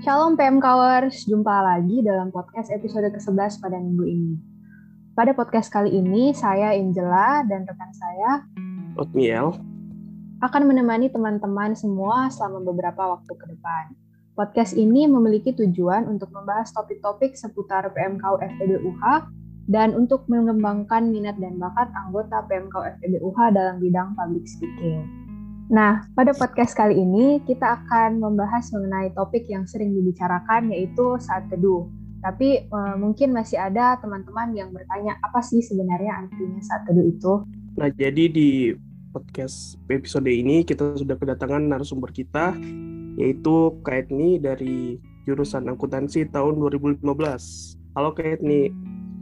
Shalom PMKers, jumpa lagi dalam podcast episode ke-11 pada minggu ini. Pada podcast kali ini, saya Angela dan rekan saya, Otniel, akan menemani teman-teman semua selama beberapa waktu ke depan. Podcast ini memiliki tujuan untuk membahas topik-topik seputar PMKU FEBUH dan untuk mengembangkan minat dan bakat anggota PMKU FEBUH dalam bidang public speaking. Nah, pada podcast kali ini kita akan membahas mengenai topik yang sering dibicarakan yaitu saat teduh. Tapi uh, mungkin masih ada teman-teman yang bertanya apa sih sebenarnya artinya saat teduh itu? Nah, jadi di podcast episode ini kita sudah kedatangan narasumber kita yaitu Kak Etni dari jurusan akuntansi tahun 2015. Halo Kak Etni.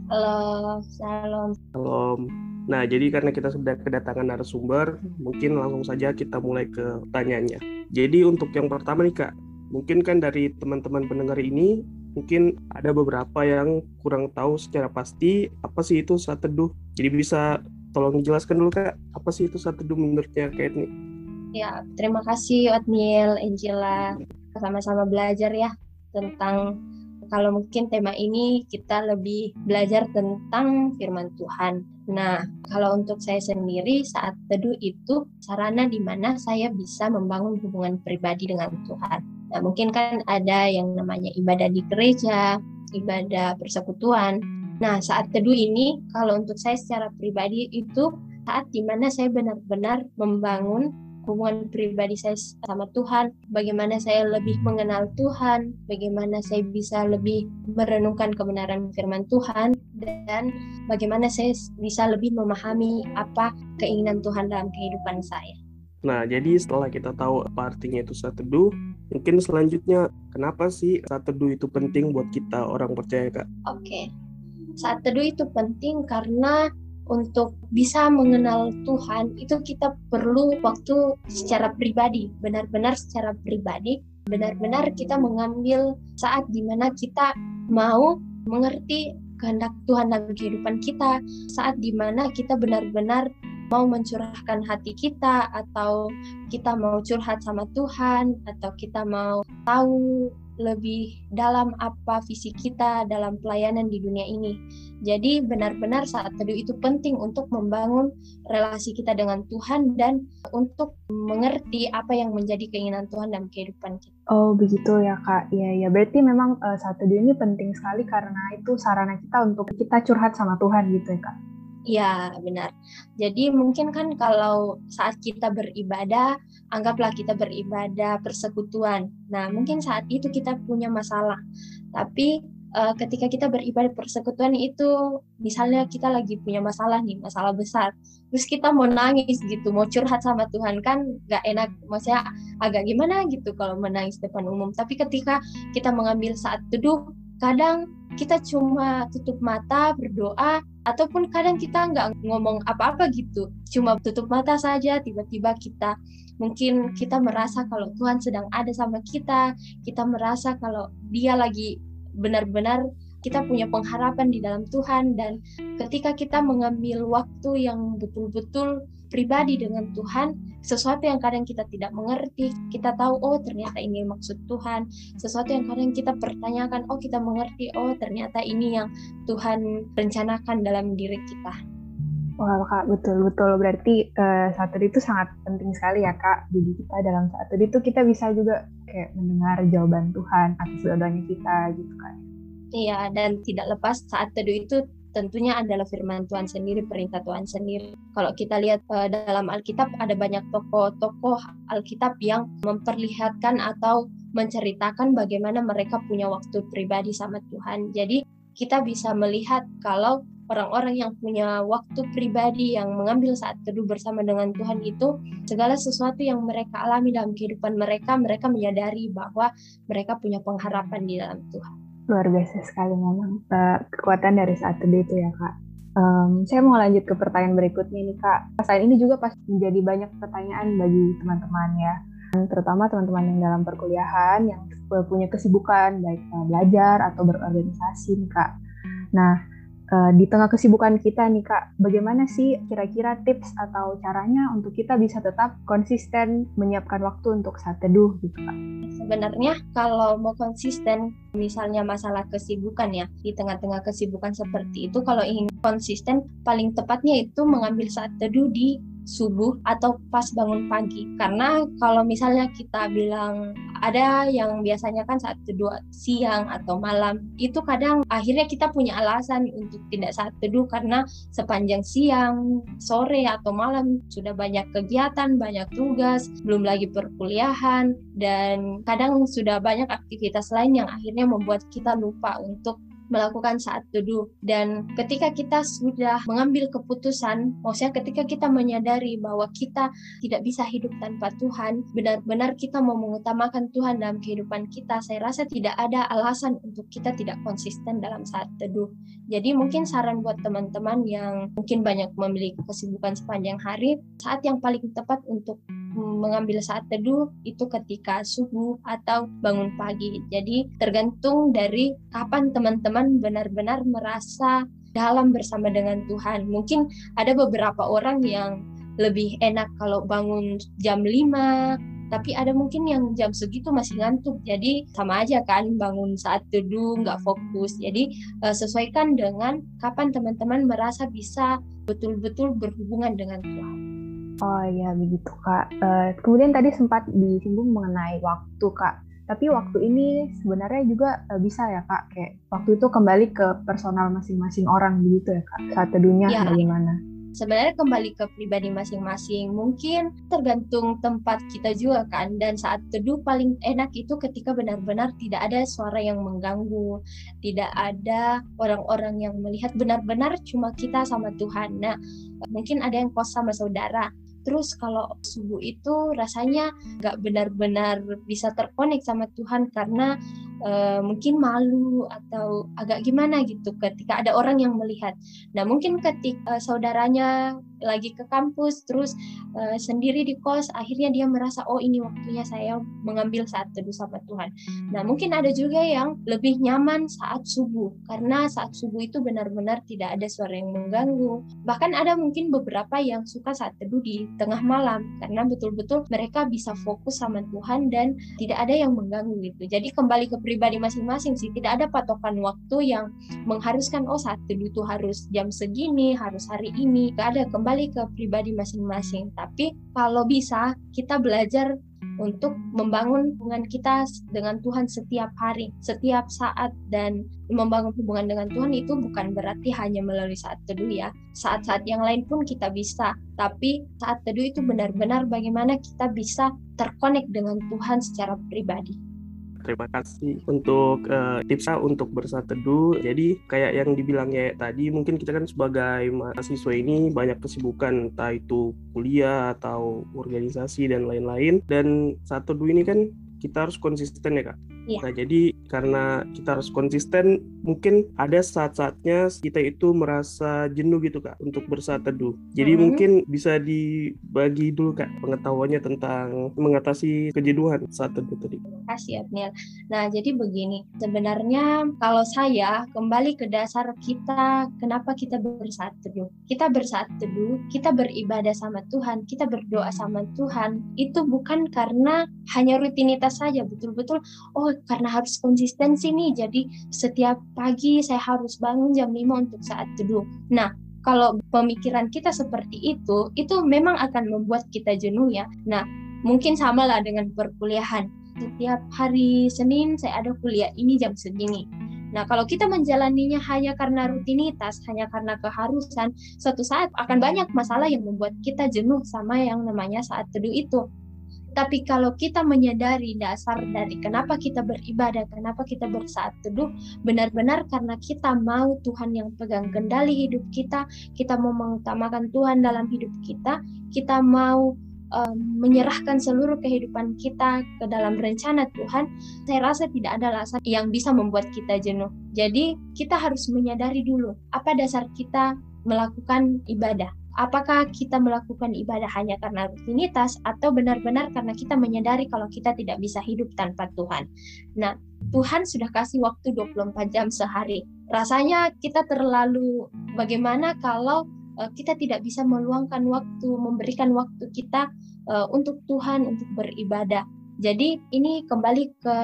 Halo, salam. Salam. Nah, jadi karena kita sudah kedatangan narasumber, mungkin langsung saja kita mulai ke tanyanya. Jadi untuk yang pertama nih Kak, mungkin kan dari teman-teman pendengar ini, mungkin ada beberapa yang kurang tahu secara pasti apa sih itu saat teduh. Jadi bisa tolong jelaskan dulu Kak, apa sih itu saat teduh menurutnya Kak nih? Ya, terima kasih Otniel, Angela. Sama-sama belajar ya tentang kalau mungkin tema ini kita lebih belajar tentang firman Tuhan. Nah, kalau untuk saya sendiri saat teduh itu sarana di mana saya bisa membangun hubungan pribadi dengan Tuhan. Nah, mungkin kan ada yang namanya ibadah di gereja, ibadah persekutuan. Nah, saat teduh ini kalau untuk saya secara pribadi itu saat di mana saya benar-benar membangun hubungan pribadi saya sama Tuhan, bagaimana saya lebih mengenal Tuhan, bagaimana saya bisa lebih merenungkan kebenaran firman Tuhan, dan bagaimana saya bisa lebih memahami apa keinginan Tuhan dalam kehidupan saya. Nah, jadi setelah kita tahu apa artinya itu saat teduh, mungkin selanjutnya kenapa sih saat teduh itu penting buat kita orang percaya, Kak? Oke. Saat teduh itu penting karena untuk bisa mengenal Tuhan itu kita perlu waktu secara pribadi, benar-benar secara pribadi, benar-benar kita mengambil saat di mana kita mau mengerti kehendak Tuhan dalam kehidupan kita, saat di mana kita benar-benar mau mencurahkan hati kita atau kita mau curhat sama Tuhan atau kita mau tahu lebih dalam apa visi kita dalam pelayanan di dunia ini. Jadi benar-benar saat teduh itu penting untuk membangun relasi kita dengan Tuhan dan untuk mengerti apa yang menjadi keinginan Tuhan dalam kehidupan kita. Oh begitu ya kak, iya ya berarti memang uh, saat teduh ini penting sekali karena itu sarana kita untuk kita curhat sama Tuhan gitu ya kak. Iya, benar. Jadi mungkin kan kalau saat kita beribadah, anggaplah kita beribadah persekutuan. Nah, mungkin saat itu kita punya masalah. Tapi uh, ketika kita beribadah persekutuan itu misalnya kita lagi punya masalah nih, masalah besar. Terus kita mau nangis gitu, mau curhat sama Tuhan kan gak enak, maksudnya agak gimana gitu kalau menangis depan umum. Tapi ketika kita mengambil saat teduh, kadang kita cuma tutup mata berdoa ataupun kadang kita nggak ngomong apa-apa gitu. Cuma tutup mata saja tiba-tiba kita mungkin kita merasa kalau Tuhan sedang ada sama kita kita merasa kalau dia lagi benar-benar kita punya pengharapan di dalam Tuhan dan ketika kita mengambil waktu yang betul-betul pribadi dengan Tuhan, sesuatu yang kadang kita tidak mengerti, kita tahu oh ternyata ini maksud Tuhan, sesuatu yang kadang kita pertanyakan oh kita mengerti oh ternyata ini yang Tuhan rencanakan dalam diri kita. Wah kak betul betul berarti uh, satu itu sangat penting sekali ya kak. Jadi kita dalam satu itu kita bisa juga kayak mendengar jawaban Tuhan atas doanya kita gitu kan. Iya dan tidak lepas saat teduh itu tentunya adalah firman Tuhan sendiri, perintah Tuhan sendiri. Kalau kita lihat uh, dalam Alkitab ada banyak tokoh-tokoh Alkitab yang memperlihatkan atau menceritakan bagaimana mereka punya waktu pribadi sama Tuhan. Jadi kita bisa melihat kalau orang-orang yang punya waktu pribadi yang mengambil saat teduh bersama dengan Tuhan itu segala sesuatu yang mereka alami dalam kehidupan mereka mereka menyadari bahwa mereka punya pengharapan di dalam Tuhan luar biasa sekali memang uh, kekuatan dari saat itu ya kak. Um, saya mau lanjut ke pertanyaan berikutnya nih kak. Selain ini juga pasti menjadi banyak pertanyaan bagi teman-teman ya, terutama teman-teman yang dalam perkuliahan yang punya kesibukan baik uh, belajar atau berorganisasi nih kak. Nah uh, di tengah kesibukan kita nih Kak, bagaimana sih kira-kira tips atau caranya untuk kita bisa tetap konsisten menyiapkan waktu untuk saat teduh gitu Kak? Sebenarnya kalau mau konsisten, misalnya masalah kesibukan ya, di tengah-tengah kesibukan seperti itu, kalau ingin konsisten, paling tepatnya itu mengambil saat teduh di subuh atau pas bangun pagi. Karena kalau misalnya kita bilang ada yang biasanya kan saat teduh siang atau malam, itu kadang akhirnya kita punya alasan untuk tidak saat teduh karena sepanjang siang, sore atau malam sudah banyak kegiatan, banyak tugas, belum lagi perkuliahan dan kadang sudah banyak aktivitas lain yang akhirnya membuat kita lupa untuk melakukan saat teduh. Dan ketika kita sudah mengambil keputusan maksudnya ketika kita menyadari bahwa kita tidak bisa hidup tanpa Tuhan benar-benar kita mau mengutamakan Tuhan dalam kehidupan kita saya rasa tidak ada alasan untuk kita tidak konsisten dalam saat teduh. Jadi mungkin saran buat teman-teman yang mungkin banyak memiliki kesibukan sepanjang hari saat yang paling tepat untuk mengambil saat teduh itu ketika subuh atau bangun pagi. Jadi tergantung dari kapan teman-teman benar-benar merasa dalam bersama dengan Tuhan. Mungkin ada beberapa orang yang lebih enak kalau bangun jam 5, tapi ada mungkin yang jam segitu masih ngantuk. Jadi sama aja kan bangun saat teduh, nggak fokus. Jadi eh, sesuaikan dengan kapan teman-teman merasa bisa betul-betul berhubungan dengan Tuhan. Oh iya begitu kak. Uh, kemudian tadi sempat disinggung mengenai waktu kak. Tapi waktu ini sebenarnya juga uh, bisa ya kak, kayak waktu itu kembali ke personal masing-masing orang begitu ya kak. Saat teduhnya ya. bagaimana? sebenarnya kembali ke pribadi masing-masing. Mungkin tergantung tempat kita juga kan. Dan saat teduh paling enak itu ketika benar-benar tidak ada suara yang mengganggu, tidak ada orang-orang yang melihat benar-benar cuma kita sama Tuhan. Nah, mungkin ada yang kos sama saudara. Terus kalau subuh itu rasanya nggak benar-benar bisa terkonek sama Tuhan karena uh, mungkin malu atau agak gimana gitu ketika ada orang yang melihat. Nah mungkin ketika uh, saudaranya lagi ke kampus terus uh, sendiri di kos akhirnya dia merasa oh ini waktunya saya mengambil saat teduh sama Tuhan. Nah mungkin ada juga yang lebih nyaman saat subuh karena saat subuh itu benar-benar tidak ada suara yang mengganggu. Bahkan ada mungkin beberapa yang suka saat teduh di tengah malam karena betul-betul mereka bisa fokus sama Tuhan dan tidak ada yang mengganggu gitu. Jadi kembali ke pribadi masing-masing sih tidak ada patokan waktu yang mengharuskan oh saat teduh itu harus jam segini harus hari ini gak ada kembali ke pribadi masing-masing tapi kalau bisa kita belajar untuk membangun hubungan kita dengan Tuhan setiap hari, setiap saat dan membangun hubungan dengan Tuhan itu bukan berarti hanya melalui saat teduh ya. Saat-saat yang lain pun kita bisa, tapi saat teduh itu benar-benar bagaimana kita bisa terkonek dengan Tuhan secara pribadi. Terima kasih untuk uh, tipsnya untuk bersatu teduh. Jadi kayak yang dibilang ya tadi, mungkin kita kan sebagai mahasiswa ini banyak kesibukan, entah itu kuliah atau organisasi dan lain-lain. Dan saat teduh ini kan kita harus konsisten ya kak. Iya. Nah jadi karena kita harus konsisten, mungkin ada saat-saatnya kita itu merasa jenuh gitu kak untuk bersaat teduh. Jadi hmm. mungkin bisa dibagi dulu kak pengetahuannya tentang mengatasi kejenuhan saat teduh tadi. Terima kasih Abnil. Nah jadi begini, sebenarnya kalau saya kembali ke dasar kita, kenapa kita bersaat teduh? Kita bersaat teduh, kita beribadah sama Tuhan, kita berdoa sama Tuhan, itu bukan karena hanya rutinitas saja betul-betul oh karena harus konsistensi nih jadi setiap pagi saya harus bangun jam 5 untuk saat teduh nah kalau pemikiran kita seperti itu itu memang akan membuat kita jenuh ya. Nah mungkin sama lah dengan perkuliahan. Setiap hari Senin saya ada kuliah ini jam segini. Nah, kalau kita menjalaninya hanya karena rutinitas, hanya karena keharusan, suatu saat akan banyak masalah yang membuat kita jenuh sama yang namanya saat teduh itu. Tapi kalau kita menyadari dasar dari kenapa kita beribadah, kenapa kita bersaat teduh, benar-benar karena kita mau Tuhan yang pegang kendali hidup kita, kita mau mengutamakan Tuhan dalam hidup kita, kita mau um, menyerahkan seluruh kehidupan kita ke dalam rencana Tuhan, saya rasa tidak ada alasan yang bisa membuat kita jenuh. Jadi kita harus menyadari dulu apa dasar kita melakukan ibadah. Apakah kita melakukan ibadah hanya karena rutinitas atau benar-benar karena kita menyadari kalau kita tidak bisa hidup tanpa Tuhan. Nah, Tuhan sudah kasih waktu 24 jam sehari. Rasanya kita terlalu bagaimana kalau uh, kita tidak bisa meluangkan waktu, memberikan waktu kita uh, untuk Tuhan untuk beribadah. Jadi ini kembali ke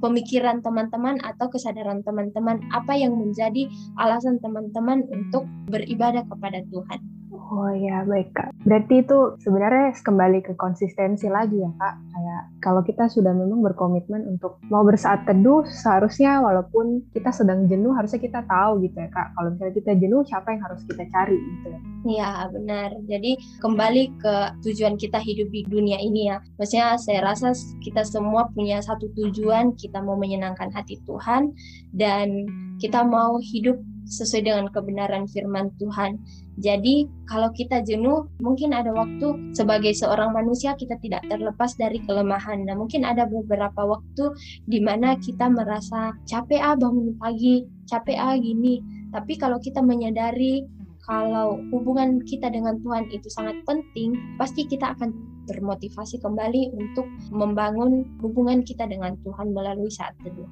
pemikiran teman-teman atau kesadaran teman-teman apa yang menjadi alasan teman-teman untuk beribadah kepada Tuhan. Oh ya baik kak. Berarti itu sebenarnya kembali ke konsistensi lagi ya kak. Kayak kalau kita sudah memang berkomitmen untuk mau bersaat teduh, seharusnya walaupun kita sedang jenuh, harusnya kita tahu gitu ya kak. Kalau misalnya kita jenuh, siapa yang harus kita cari gitu ya? Iya benar. Jadi kembali ke tujuan kita hidup di dunia ini ya. Maksudnya saya rasa kita semua punya satu tujuan, kita mau menyenangkan hati Tuhan dan kita mau hidup sesuai dengan kebenaran firman Tuhan. Jadi, kalau kita jenuh, mungkin ada waktu sebagai seorang manusia kita tidak terlepas dari kelemahan. Nah, mungkin ada beberapa waktu di mana kita merasa capek ah bangun pagi, capek ah gini. Tapi kalau kita menyadari kalau hubungan kita dengan Tuhan itu sangat penting, pasti kita akan termotivasi kembali untuk membangun hubungan kita dengan Tuhan melalui saat teduh.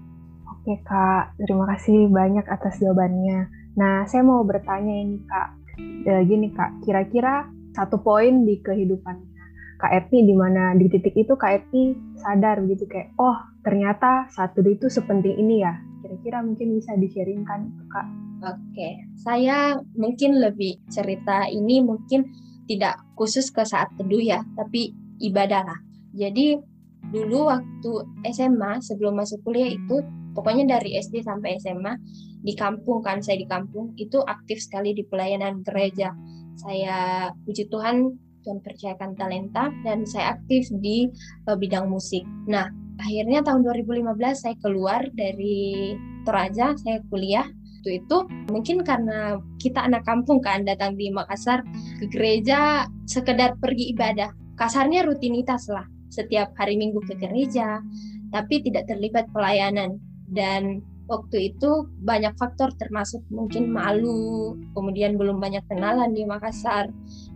Oke Kak, terima kasih banyak atas jawabannya. Nah, saya mau bertanya ini Kak, e, gini Kak, kira-kira satu poin di kehidupan Kak Etni di mana di titik itu Kak Etni sadar begitu kayak, oh ternyata satu itu sepenting ini ya. Kira-kira mungkin bisa di-sharingkan Kak. Oke, saya mungkin lebih cerita ini mungkin tidak khusus ke saat teduh ya, tapi ibadah lah. Jadi dulu waktu SMA sebelum masuk kuliah itu pokoknya dari SD sampai SMA di kampung kan saya di kampung itu aktif sekali di pelayanan gereja. Saya puji Tuhan Tuhan percayakan talenta dan saya aktif di uh, bidang musik. Nah akhirnya tahun 2015 saya keluar dari Toraja saya kuliah. Waktu itu mungkin karena kita anak kampung kan datang di Makassar ke gereja sekedar pergi ibadah. Kasarnya rutinitas lah setiap hari minggu ke gereja tapi tidak terlibat pelayanan dan waktu itu banyak faktor termasuk mungkin malu, kemudian belum banyak kenalan di Makassar.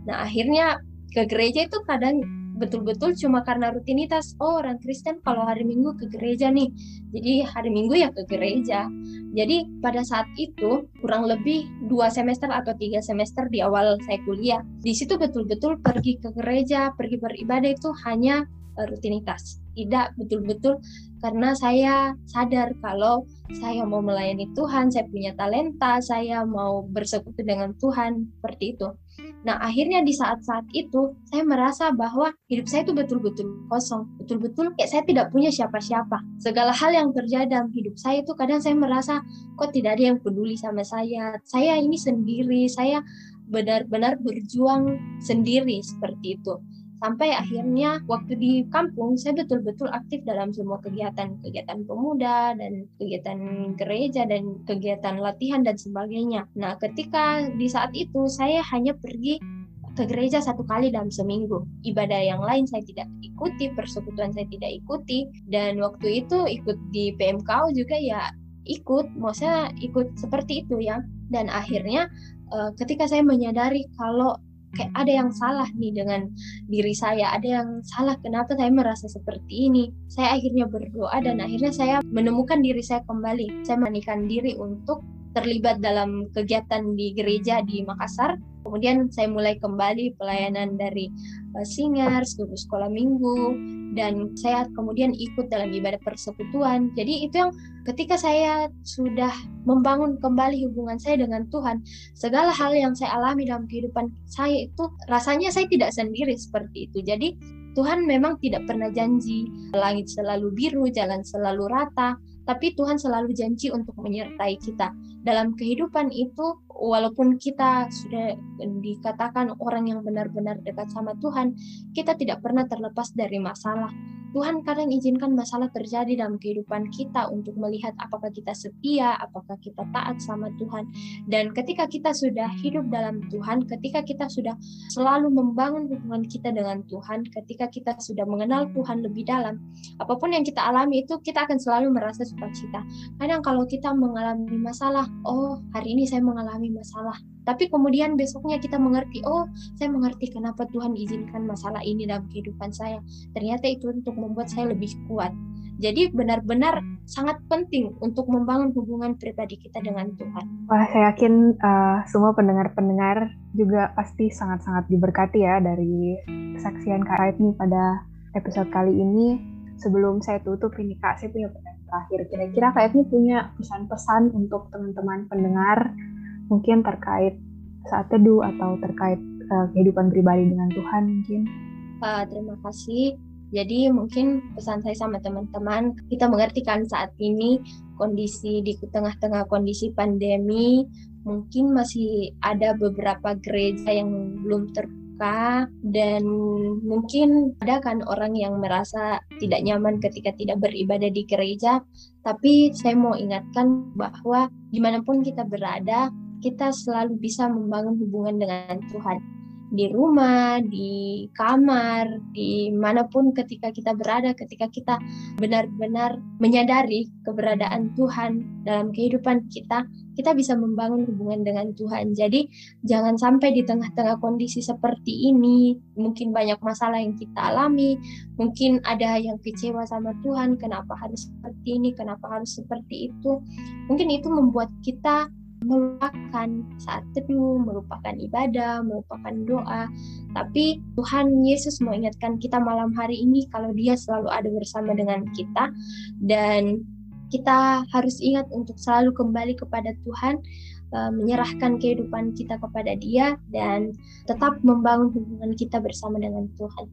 Nah akhirnya ke gereja itu kadang betul-betul cuma karena rutinitas. Oh orang Kristen kalau hari Minggu ke gereja nih. Jadi hari Minggu ya ke gereja. Jadi pada saat itu kurang lebih dua semester atau tiga semester di awal saya kuliah di situ betul-betul pergi ke gereja pergi beribadah itu hanya eh, rutinitas tidak betul-betul karena saya sadar kalau saya mau melayani Tuhan, saya punya talenta, saya mau bersekutu dengan Tuhan, seperti itu. Nah, akhirnya di saat-saat itu saya merasa bahwa hidup saya itu betul-betul kosong, betul-betul kayak saya tidak punya siapa-siapa. Segala hal yang terjadi dalam hidup saya itu kadang saya merasa kok tidak ada yang peduli sama saya. Saya ini sendiri, saya benar-benar berjuang sendiri seperti itu sampai akhirnya waktu di kampung saya betul-betul aktif dalam semua kegiatan-kegiatan pemuda dan kegiatan gereja dan kegiatan latihan dan sebagainya. Nah, ketika di saat itu saya hanya pergi ke gereja satu kali dalam seminggu. Ibadah yang lain saya tidak ikuti, persekutuan saya tidak ikuti, dan waktu itu ikut di PMK juga ya ikut, maksudnya ikut seperti itu ya. Dan akhirnya eh, ketika saya menyadari kalau kayak ada yang salah nih dengan diri saya ada yang salah kenapa saya merasa seperti ini? Saya akhirnya berdoa dan akhirnya saya menemukan diri saya kembali. Saya menikahkan diri untuk terlibat dalam kegiatan di gereja di Makassar. Kemudian saya mulai kembali pelayanan dari uh, singers, guru sekolah minggu, dan saya kemudian ikut dalam ibadah persekutuan. Jadi itu yang ketika saya sudah membangun kembali hubungan saya dengan Tuhan, segala hal yang saya alami dalam kehidupan saya itu rasanya saya tidak sendiri seperti itu. Jadi Tuhan memang tidak pernah janji langit selalu biru, jalan selalu rata, tapi Tuhan selalu janji untuk menyertai kita dalam kehidupan itu walaupun kita sudah dikatakan orang yang benar-benar dekat sama Tuhan, kita tidak pernah terlepas dari masalah. Tuhan kadang izinkan masalah terjadi dalam kehidupan kita untuk melihat apakah kita setia, apakah kita taat sama Tuhan. Dan ketika kita sudah hidup dalam Tuhan, ketika kita sudah selalu membangun hubungan kita dengan Tuhan, ketika kita sudah mengenal Tuhan lebih dalam, apa pun yang kita alami itu kita akan selalu merasa sukacita. Kadang kalau kita mengalami masalah, oh hari ini saya mengalami masalah, tapi kemudian besoknya kita mengerti, oh saya mengerti kenapa Tuhan izinkan masalah ini dalam kehidupan saya. Ternyata itu untuk membuat saya lebih kuat. Jadi benar-benar sangat penting untuk membangun hubungan pribadi kita dengan Tuhan. Wah, saya yakin uh, semua pendengar-pendengar juga pasti sangat-sangat diberkati ya dari kesaksian Kak nih pada episode kali ini. Sebelum saya tutup ini Kak, saya punya pertanyaan terakhir. Kira-kira Kak nih punya pesan-pesan untuk teman-teman pendengar mungkin terkait saat teduh atau terkait uh, kehidupan pribadi dengan Tuhan mungkin. Uh, terima kasih. Jadi mungkin pesan saya sama teman-teman, kita mengerti kan saat ini kondisi di tengah-tengah kondisi pandemi, mungkin masih ada beberapa gereja yang belum terbuka dan mungkin ada kan orang yang merasa tidak nyaman ketika tidak beribadah di gereja. Tapi saya mau ingatkan bahwa di mana pun kita berada, kita selalu bisa membangun hubungan dengan Tuhan di rumah, di kamar, di mana pun ketika kita berada, ketika kita benar-benar menyadari keberadaan Tuhan dalam kehidupan kita, kita bisa membangun hubungan dengan Tuhan. Jadi jangan sampai di tengah-tengah kondisi seperti ini, mungkin banyak masalah yang kita alami, mungkin ada yang kecewa sama Tuhan, kenapa harus seperti ini, kenapa harus seperti itu. Mungkin itu membuat kita melupakan saat teduh, melupakan ibadah, melupakan doa. Tapi Tuhan Yesus mau ingatkan kita malam hari ini kalau dia selalu ada bersama dengan kita dan kita harus ingat untuk selalu kembali kepada Tuhan, eh, menyerahkan kehidupan kita kepada Dia dan tetap membangun hubungan kita bersama dengan Tuhan.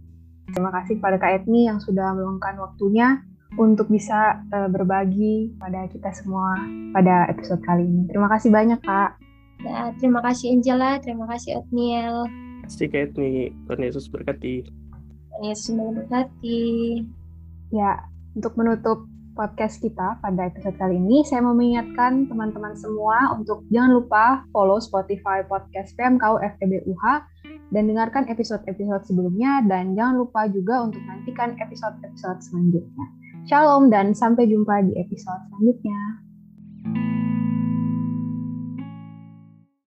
Terima kasih kepada Kak Etni yang sudah meluangkan waktunya untuk bisa uh, berbagi pada kita semua pada episode kali ini. Terima kasih banyak, Kak. Ya, terima kasih Angela, terima kasih Otniel. Terima kasih Kak Etni. Tuhan Yesus berkati. Tuhan Yesus memberkati. Ya, untuk menutup podcast kita pada episode kali ini, saya mau mengingatkan teman-teman semua untuk jangan lupa follow Spotify podcast PMKU FTB UH dan dengarkan episode-episode sebelumnya dan jangan lupa juga untuk nantikan episode-episode selanjutnya. Shalom dan sampai jumpa di episode selanjutnya.